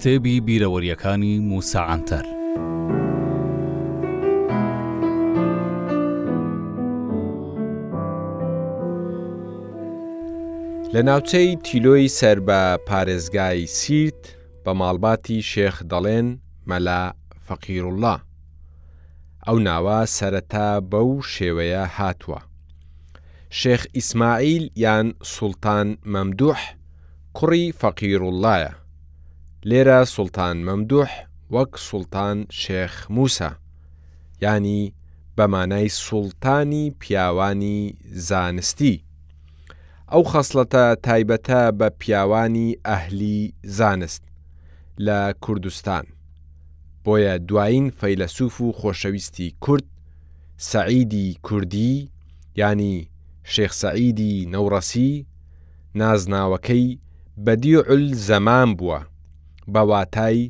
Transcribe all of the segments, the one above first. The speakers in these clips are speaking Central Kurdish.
کتێبی بیرەوەریەکانی موسا عەنتەر لە ناوچەی تیلۆی سەر بە پارێزگای سیرت بە ماڵباتی شێخ دەڵێن مەلا فەقیرڕڵا ئەو ناوە سەرەتا بەو شێوەیە هاتووە شێخ ئیسماعیل یان سوڵتان مەمدووح کوڕی فەقیروڵڵایە، لێرە سوڵتان مەمدووح وەک سوڵتان شێخ مووسا، یانی بە مانای سوڵتانی پیاوانی زانستی، ئەو خەسڵەتە تایبەتە بە پیاوانی ئەهلی زانست لە کوردستان، بۆیە دوایین فەیلەسوف و خۆشەویستی کورد، سەعیدی کوردی، یانی شێخ سەعیدی نەوڕەسی نازناوەکەی بەدیع الزەمان بووە بە واتای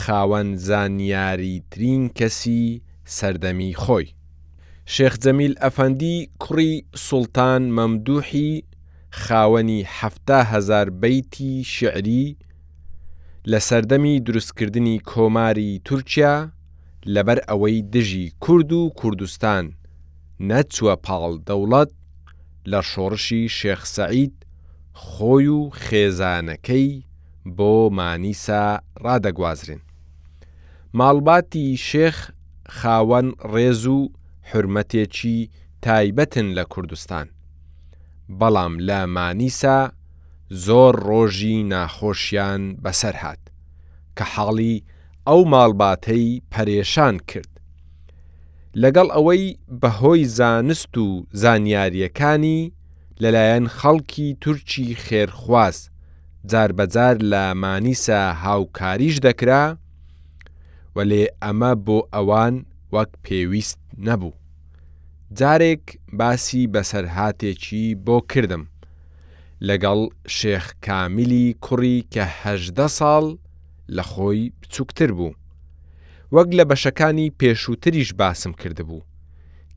خاوەن زانیاریترین کەسی سەردەمی خۆی. شێخ جەمیل ئەفەندی کوڕی سوڵتان مەمدووحی خاوەنی حەفتا هەزار بەیتی شیعری لە سەردەمی دروستکردنی کۆماری تورکیا لەبەر ئەوەی دژی کورد و کوردستان نەچوە پاڵ دەوڵەت لە شۆڕشی شێخ سەعید خۆی و خێزانەکەی بۆ مانیسا ڕادەگوازرێن ماڵباتی شێخ خاوەن ڕێز و حورمەتێکی تایبەتن لە کوردستان بەڵام لە مانیسا زۆر ڕۆژی ناخۆشیان بەسەر هات کە حاڵی ئەو ماڵباتەی پەرێشان کرد. لەگەڵ ئەوەی بەهۆی زانست و زانیارییەکانی لەلایەن خەڵکی تورکی خێرخواز جاربەجار لە مانیسا هاوکاریش دەکرا، وەلێ ئەمە بۆ ئەوان وەک پێویست نەبوو. جارێک باسی بەسەرهاتێکی بۆ کردم لەگەڵ شێخ کامیلی کوڕی کە هەژدە ساڵ، لە خۆی بچووکتر بوو. وەک لە بەشەکانی پێشووتریش باسم کردبوو،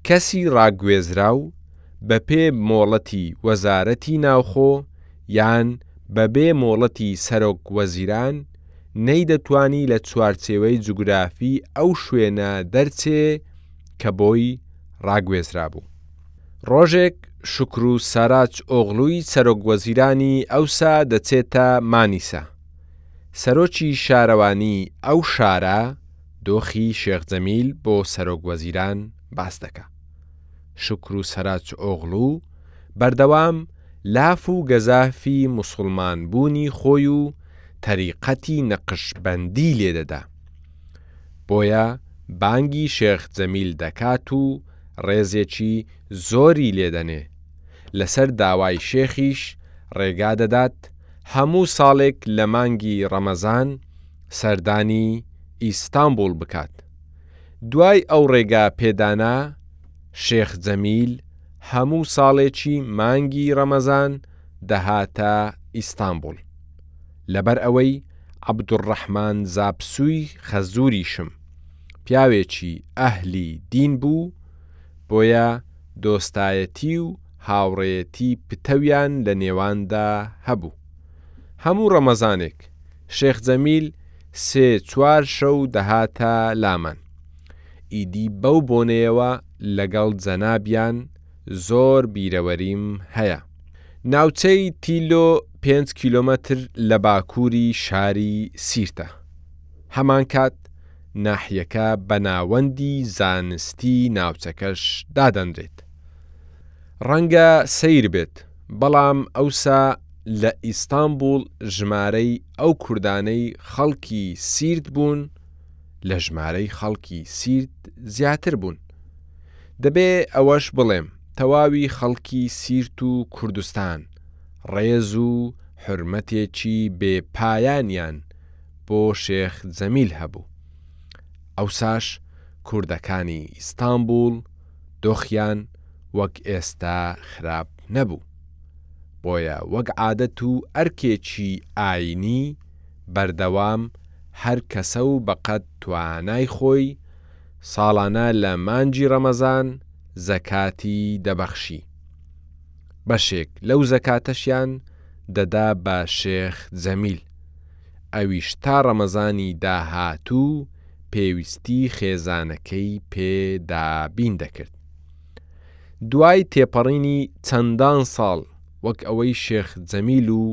کەسی ڕاگوێزراو بەپێ مۆڵەتی وەزارەتی ناوخۆ یان بەبێ مۆڵەتی سەرۆک وەزیران نەیدەتوانی لە چوارچێوەی جوگرافی ئەو شوێنە دەرچێ کە بۆی ڕاگوێزرابوو. ڕۆژێک شوکرو ساراچ ئۆغلوی سەرۆک وەزیرانی ئەوسا دەچێتە مانیسا. سەرۆکی شارەوانیی ئەو شارە دۆخی شێخ جەمیل بۆ سەرۆک وەزیران باس دەکا، شوکرو سەراجئۆغڵو بەردەوام لاف و گەزافی موسوڵمان بوونی خۆی و تەریقەتی نەقشبەندی لێ دەدا، بۆیە بانگی شێخ جەمیل دەکات و ڕێزێکی زۆری لێ دەنێ، لەسەر داوای شێخیش ڕێگا دەدات، هەموو ساڵێک لە مانگی ڕەمەزان سەردانی ئیستانبوڵ بکات. دوای ئەو ڕێگا پێدانە شێخ جەمیل هەموو ساڵێکی مانگی ڕەمەزان دەهاتە ئیستانبوڵ. لەبەر ئەوەی عەبدولڕەحمان زاپسووی خەزووری شم پیاوێکی ئەهلی دین بوو بۆیە دۆستایەتی و هاوڕێیەتی پتەویان لە نێواندا هەبوو. هەموو ڕەمەزانێک شێخ جەمیل سێ چوار شەو دەهاتە لامان. ئیدی بەو بۆنەیەوە لەگەڵ جەنابیان زۆر بیرەوەریم هەیە. ناوچەی تیلۆ پێنج کیلۆمەتر لە باکووری شاری سیرتە. هەمانکات ناحیەکە بە ناوەندی زانستی ناوچەکەش دادەنرێت. ڕەنگە سەیر بێت، بەڵام ئەوسا لە ئیستانبوڵ ژمارەی ئەو کوردانەی خەڵکی سیرت بوون لە ژمارەی خەڵکی سیرت زیاتر بوون. دەبێ ئەوەش بڵێم تەواوی خەڵکی سیرت و کوردستان ڕێز و حورمەتێکی بێ پایانیان بۆ شێخ جەمیل هەبوو. ئەوساش کوردەکانی ئیستانبوڵ، دۆخیان وەک ئێستا خراپ نەبوو، بۆیە وەک عادەت و ئەرکێکی ئایینی بەردەوام هەر کەسە و بە قەد توانای خۆی ساڵانە لە مانگی ڕەمەزان زەکاتی دەبەخشی، بەشێک لەو زەکاتەشیان دەدا بە شێخ جەمیل، ئەویش تا ڕەمەزانی داهاتوو پێویستی خێزانەکەی پێ دابین دەکرد دوای تێپەڕینی چەندان ساڵ وەک ئەوەی شێخ جەمیل و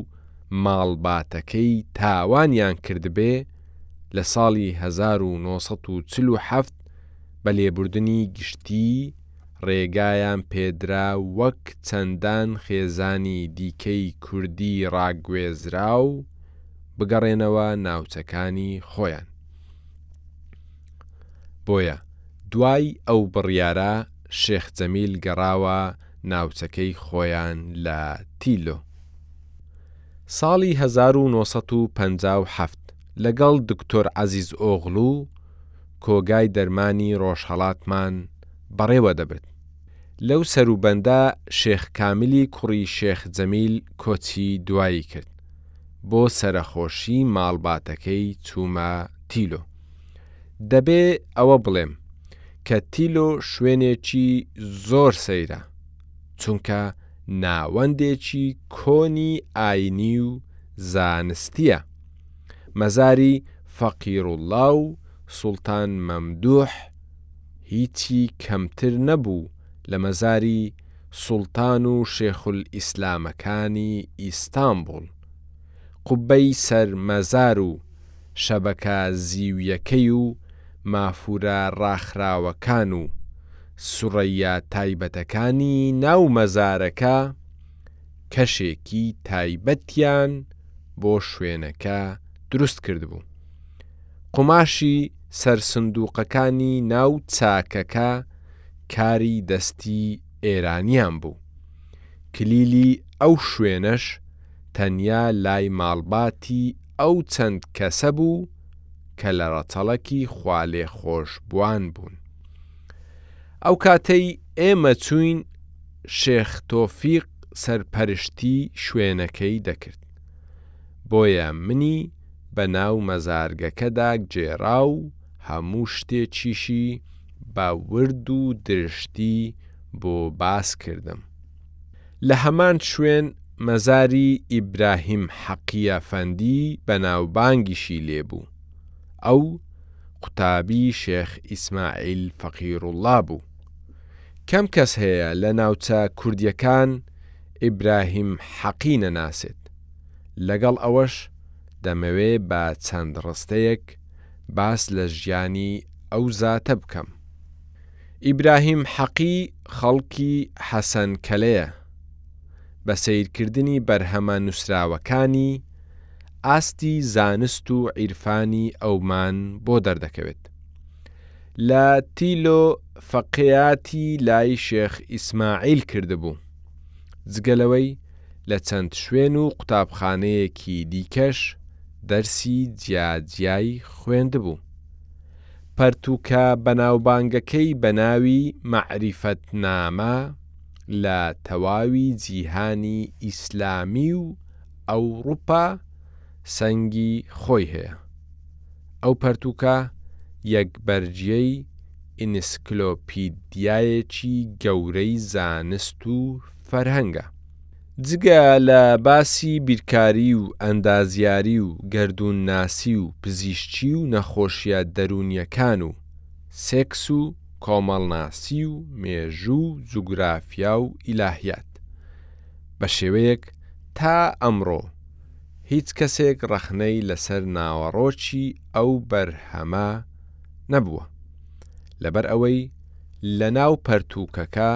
ماڵباتەکەی تاوانیان کردبێ لە ساڵی هەزار و نۆ سەد و چل و حەفت بە لێبوردنی گشتی ڕێگایان پێدرا وەک چەندان خێزانی دیکەی کوردی ڕاگوێزراو بگەڕێنەوە ناوچەکانی خۆیان. بۆیە دوای ئەو بڕیارە شێخ جەمیل گەڕاوە ناوچەکەی خۆیان لە تیلۆ. ساڵی هەزار و نۆ سەد و پەنجا و حەفت لەگەڵ دکتۆر عەزیزئۆغڵو، کۆگای دەرمانی ڕۆژهەڵاتمان بەڕێوە دەبرد. لەو سەروبەندە شێخ کاملی کوڕی شێخ جەمیل کۆچی دوایی کرد. بۆ سەرەخۆشی ماڵباتەکەی چوومە تیلۆ. دەبێ ئەوە بڵێم کە تیلۆ شوێنێکی زۆر سەیرە، چونکە ناوەندێکی کۆنی ئایینی و زانستییە. مەزاری فەقیروڵڵا و سوڵتان مەمدووح هیچی کەمتر نەبوو لە مەزاری سوڵتان و شێخولئیسلامەکانی ئیستانبوڵ، قوبەی سەر مەزار و شەبەکە زیویەکەی و مافورە ڕاخراوەکان و سوڕەیا تایبەتەکانی ناو مەزارەکە، کەشێکی تایبەتیان بۆ شوێنەکە دروست کردبوو. قوماشی سەر سندووقەکانی ناو چاکەکە کاری دەستی ئێرانیان بوو. کلیلی ئەو شوێنەش تەنیا لای ماڵباتی ئەو چەند کەسە بوو کە لە ڕەچەڵەکی خوالێخۆشبووان بوون. ئەو کاتەی ئێمە چووین، شێخ تۆفیق سەرپەرشتی شوێنەکەی دەکرد، بۆیە منی بە ناو مەزارگەکەدا گێڕا و هەموو شتێکیشی بە ورد و درشتی بۆ باس کردم. لە هەمان شوێن مەزاری ئیبراهیم حەقیە فەندی بەناوبانگیشی لێ بوو، ئەو قوتابی شێخ ئیسماعیل فەقیروڵڵا بوو. کەم کەس هەیە لە ناوچە کوردییەکان ئیبراهیم حەقی نەناسێت، لەگەڵ ئەوەش دەمەوێ بە چەند ڕستەیەک باس لە ژیانی ئەو زاتە بکەم. ئیبراهیم حەقی خەڵکی حەسەن کەلەیە، بە سەیرکردنی بەرهەمە نووسراوەکانی، ئاستی زانست و عیرفانی ئەومان بۆ دەردەکەوێت. لە تیلۆ فەقێیاتی لای شێخ ئیسماعیل کردبوو، جگە لەوەی لە چەند شوێن و قوتابخانەیەکی دیکەش دەرسی جیاجیای خوێندبوو. پەرتووکە بەناوبانگەکەی بە ناوی مەعریفەتنامە لە تەواوی جیهانی ئیسلامی و ئەوڕوپا سەنگی خۆی هەیە. ئەو پەرتووکە یەک بەرگییەی ئینسکلۆپیدیایەکی گەورەی زانست و فەرهەنگە. جگە لە باسی بیرکاری و ئەندازیاری و گەردوونناسی و پزیشکی و نەخۆشییە دەروونییەکان و سێکس و کۆمەڵناسی و مێژوو و جوگرافیا و ئیلاهیات، بە شێوەیەک تا ئەمڕۆ، هیچ کەسێک ڕەخنەی لەسەر ناوەڕۆکی ئەو بەرهەمە نەبووە، لەبەر ئەوەی لەناو پەرتووکەکە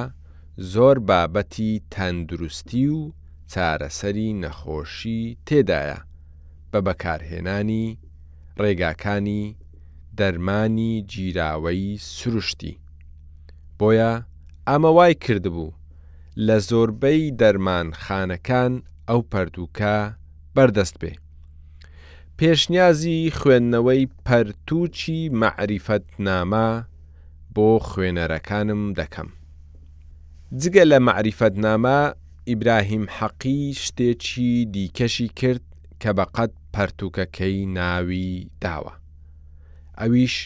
زۆر بابەتی تەندروستی و چارەسەری نەخۆشی تێدایە بە بەکارهێنانی ڕێگاکانی دەرمانی گیراوەی سروشتی، بۆیە ئەمە وای کردبوو لە زۆربەی دەرمانخانەکان ئەو پەرتووکە بەردەست بێ. پێشنیازی خوێندنەوەی پەرتووکی مەعریفەتنامە بۆ خوێنەرەکانم دەکەم. جگە لە مەعریفەتنامە، ئیبراهیم حەقی شتێکی دیکەشی کرد کە بەقەد پەرتووکەکەی ناوی داوە. ئەویش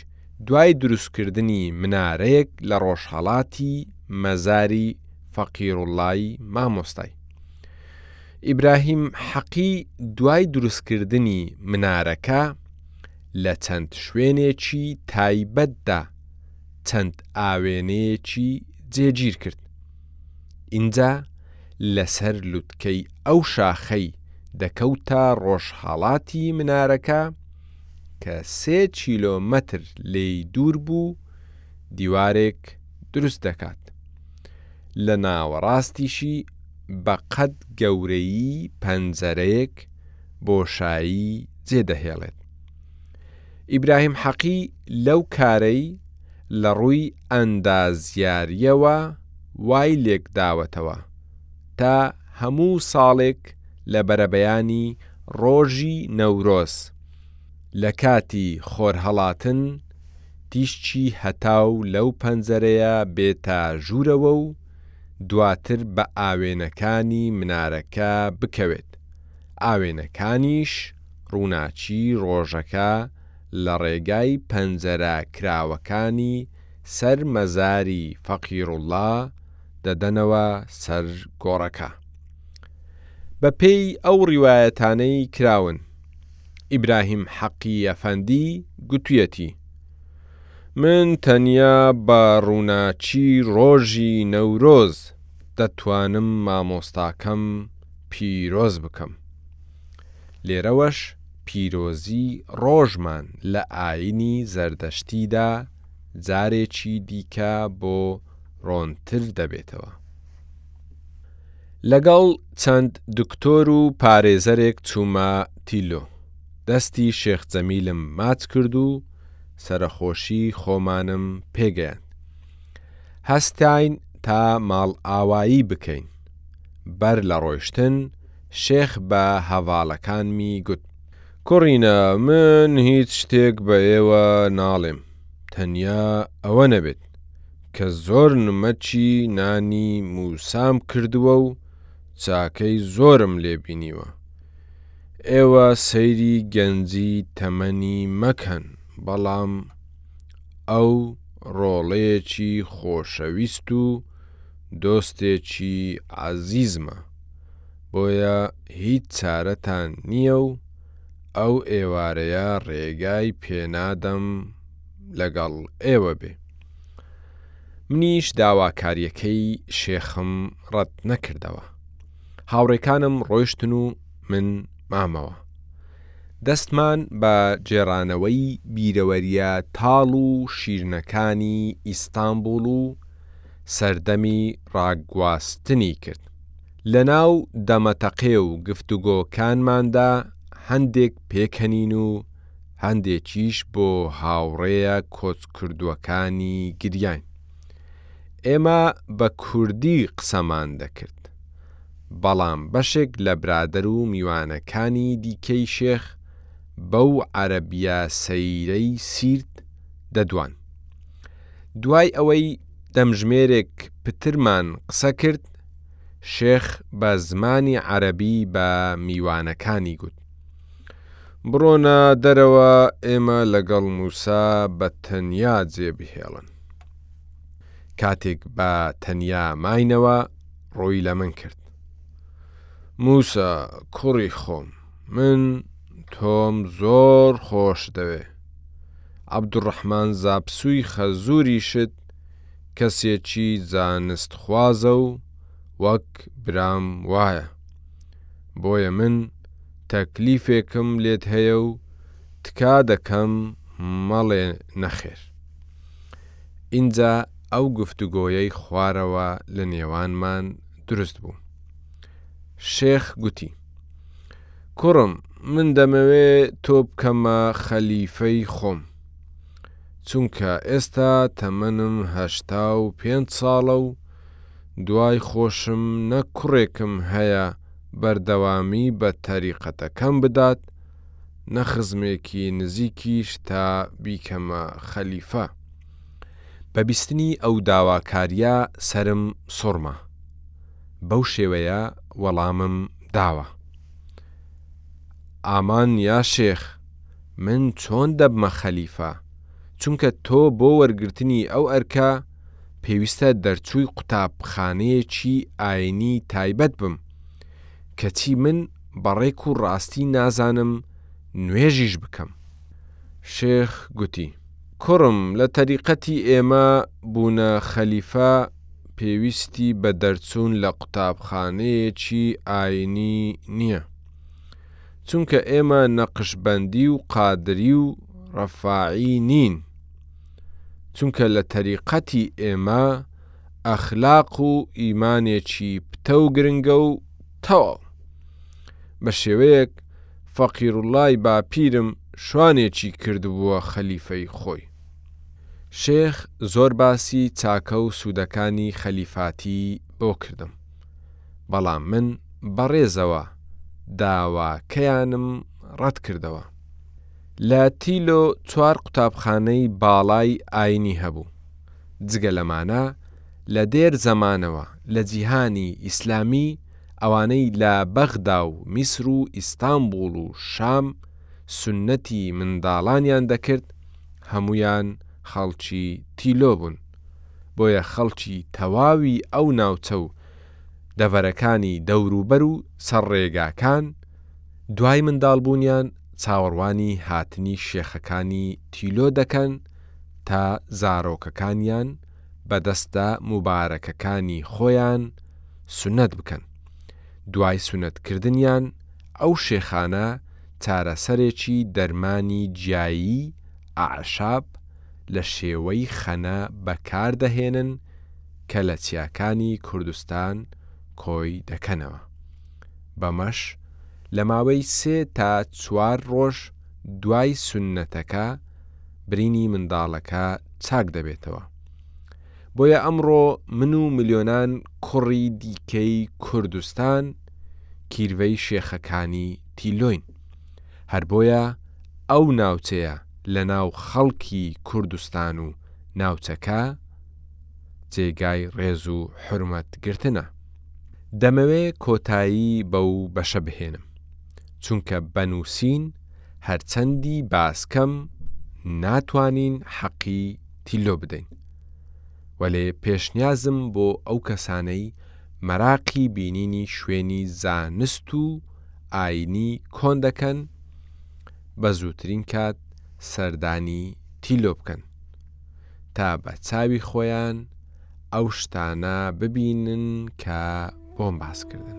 دوای دروستکردنی منارەیەک لە ڕۆژهەڵاتی مەزاری فەقیروڵڵای مامۆستای ئیبراهیم حەقی دوای دروستکردنی منارەکە لە چەند شوێنێکی تایبەتدا چەند ئاوێنەیەکی جێگیر کرد ئینجا لەسەر لوتکەی ئەو شاخەی دەکەوتە ڕۆژهەڵاتی منارەکە کە سێ کیلۆمەتر لێی دوور بوو دیوارێک دروست دەکات، لە ناوەڕاستیشی بە قەد گەورەیی پەنجەرەیەک بۆشایی جێ دەهێڵێت. ئیبراهیم حەقی لەو کارەی لە ڕووی ئەندازیارییەوە وای لێکداوەتەوە، تا هەموو ساڵێک لە بەرەبەیانی ڕۆژی نەورۆز لە کاتی خۆرهەڵاتن تیشکی هەتاو لەو پەنجەرەیە بێتە ژوورەوە و دواتر بە ئاوێنەکانی منارەکە بکەوێت، ئاوێنەکانیش ڕووناکی ڕۆژەکە لە ڕێگای پەنجەرە کراوەکانی سەر مەزاری فەقیروڵڵا، دەدەنەوە سەر گۆڕەکە. بە پێی ئەو ڕیوایەتانەی کراون، ئیبراهیم حەقی ئەفەندی گوتویەتی، من تەنیا بە ڕووناکی ڕۆژی نەورۆز دەتوانم مامۆستاکەم پیرۆز بکەم. لێرەوەش پیرۆزی ڕۆژمان لە ئایینی زەردەشتیدا جارێکی دیکە بۆ ڕۆنتر دەبێتەوە. لەگەڵ چەند دکتۆر و پارێزەرێک چوومە تیلۆ، دەستی شێخ جەمیلم ماچ کرد و سەرەخۆشی خۆمانم پێگەیاند. هەستاین تا ماڵئاوایی بکەین. بەر لە ڕۆیشتن شێخ بە هەڤاڵەکانمی گوت. کوڕینە من هیچ شتێک بە ئێوە ناڵێم تەنیا ئەوە نەبێت کە زۆر نمەچی نانی موسام کردووە و چاکەی زۆرم لێ بینیوە ئێوە سەیری گەنجی تەمەنی مەکەن بەڵام ئەو ڕۆڵەیەکی خۆشەویست و دۆستێکی عەزیزمە بۆیە هیچ چارەتان نییە و ئەو ئێوارەیە ڕێگای پێنادەم لەگەڵ ئێوە بێ. منیش داواکارییەکەی شێخم ڕەت نەکردەوە. هاوڕێکانم ڕۆیشتن و من مامەوە. دەستمان بە گێڕانەوەی بیرەوەرییە تاڵ و شیرنەکانی ئیستانبوڵ و سەردەمی ڕاگواستنی کرد. لەناو دەمەتەقێ و گفتوگۆکانماندا هەندێک پێکەنین و هەندێکیش بۆ هاوڕێیە کۆچکردووەکانی گریاین. ئێمە بە کوردی قسەمان دەکرد، بەڵام بەشێک لە برادەر و میوانەکانی دیکەی شێخ بەو عەرەبییە سەیرەی سیرت دەدوان. دوای ئەوەی دەمژمێرێک پترمان قسە کرد، شێخ بە زمانی عەرەبی بە میوانەکانی گوت، بڕۆنە دەرەوە ئێمە لەگەڵ موسا بە تەنیا جێ بهێڵن. کاتێک بە تەنیا ماینەوە ڕووی لە من کرد. موسا کوڕی خۆم، من تۆم زۆر خۆش دەوێ. عەبدولڕەحمان زاپسووی خەزووری شت کەسێکی زانستخوازە و وەک برام وایە. بۆیە من تەکلیفێکم لێت هەیە و تکا دەکەم مەڵێ نەخێر. ئینجا ئەو گفتوگۆیەی خوارەوە لە نێوانمان دروست بوو. شێخ گوتی. کوڕم من دەمەوێ تۆ بکەمە خەلیفەی خۆم چونکە ئێستا تەمەنم هەشتا و پێنج ساڵە و دوای خۆشم نە کوڕێکم هەیە بەردەوامی بە تەریقەتەکەم بدات نە خزمێکی نزیکیش تا بیکەمە خەلیفە. بە بیستنی ئەو داواکاریە سەرم سوڕما. بەو شێوەیە وەڵامم داوە. ئامان یا شێخ من چۆن دەبمە خەلیفە؟ چونکە تۆ بۆ وەرگرتنی ئەو ئەرکە پێویستە دەرچووی قوتابخانەیەکی ئاینی تایبەت بم، کەچی من بە ڕێک و ڕاستی نازانم نوێژیش بکەم. شێخ گوتی، کوڕم لە تەریقەتی ئێمە بوونە خەلیفە، پێویستی بە دەرچوون لە قوتابخانەیەکی ئاینی نییە، چونکە ئێمە نەقشبەندی و قادری و ڕەفاعی نین، چونکە لە تەریقەتی ئێمە ئەخلاق و ئیمانێکی پتەو گرنگە و تەواو. بە شێوەیەک فەقیروڵڵای باپیرم شوانێکی کردبووە خەلیفەی خۆی. شێخ زۆر باسی چاکە و سوودەکانی خەلیفاتی بۆ کردم بەڵام من بە ڕێزەوە داواکەیانم ڕەت کردەوە. لە تیلۆ چوار قوتابخانەی باڵای ئاینی هەبوو جگە لەمانە لە دێر زەمانەوە لە جیهانی ئیسلامی ئەوانەی لە بەغدا و میسر و ئیستانبوڵ و شام سوننەتی منداڵانیان دەکرد هەموویان خەڵکی تیلۆ بوون، بۆیە خەڵکی تەواوی ئەو ناوچە و دەڤەرەکانی دەوروبەر و سەر ڕێگاکان دوای منداڵبوونیان چاوەڕوانی هاتنی شێخەکانی تیلۆ دەکەن تا زارۆکەکانیان بە دەستە موبارەکەکانی خۆیان سوننەت بکەن، دوای سوننەتکردنیان ئەو شێخانە چارەسەرێکی دەرمانی گیایی ئەعشاب لە شێوەی خەنە بەکار دەهێنن کە لە چیاکانی کوردستان کۆی دەکەنەوە. بەمەش لە ماوەی سێ تا چوار ڕۆژ دوای سوننەتەکە برینی منداڵەکە چاک دەبێتەوە. بۆیە ئەمڕۆ من و ملیۆنان کوڕی دیکەی کوردستان کیرڤەی شێخەکانی تیلۆین. هەر بۆیە ئەو ناوچەیە لە ناو خەڵکی کوردستان و ناوچەکە جێگای ڕێز و حورمەت گرتنە. دەمەوێ کۆتایی بەو بەشە بهێنم، چونکە بە نووسین هەرچەندی باس کەم ناتوانین حەقی تیللۆ بدەین وەلێ پێشنیازم بۆ ئەو کەسانەی مەراقی بینینی شوێنی زانست و ئاینی کۆن دەکەن بە زووترین کات سەردانی تیللۆ بکەن تا بە چاوی خۆیان ئەو شتانە ببینن کە بۆم باسکردن.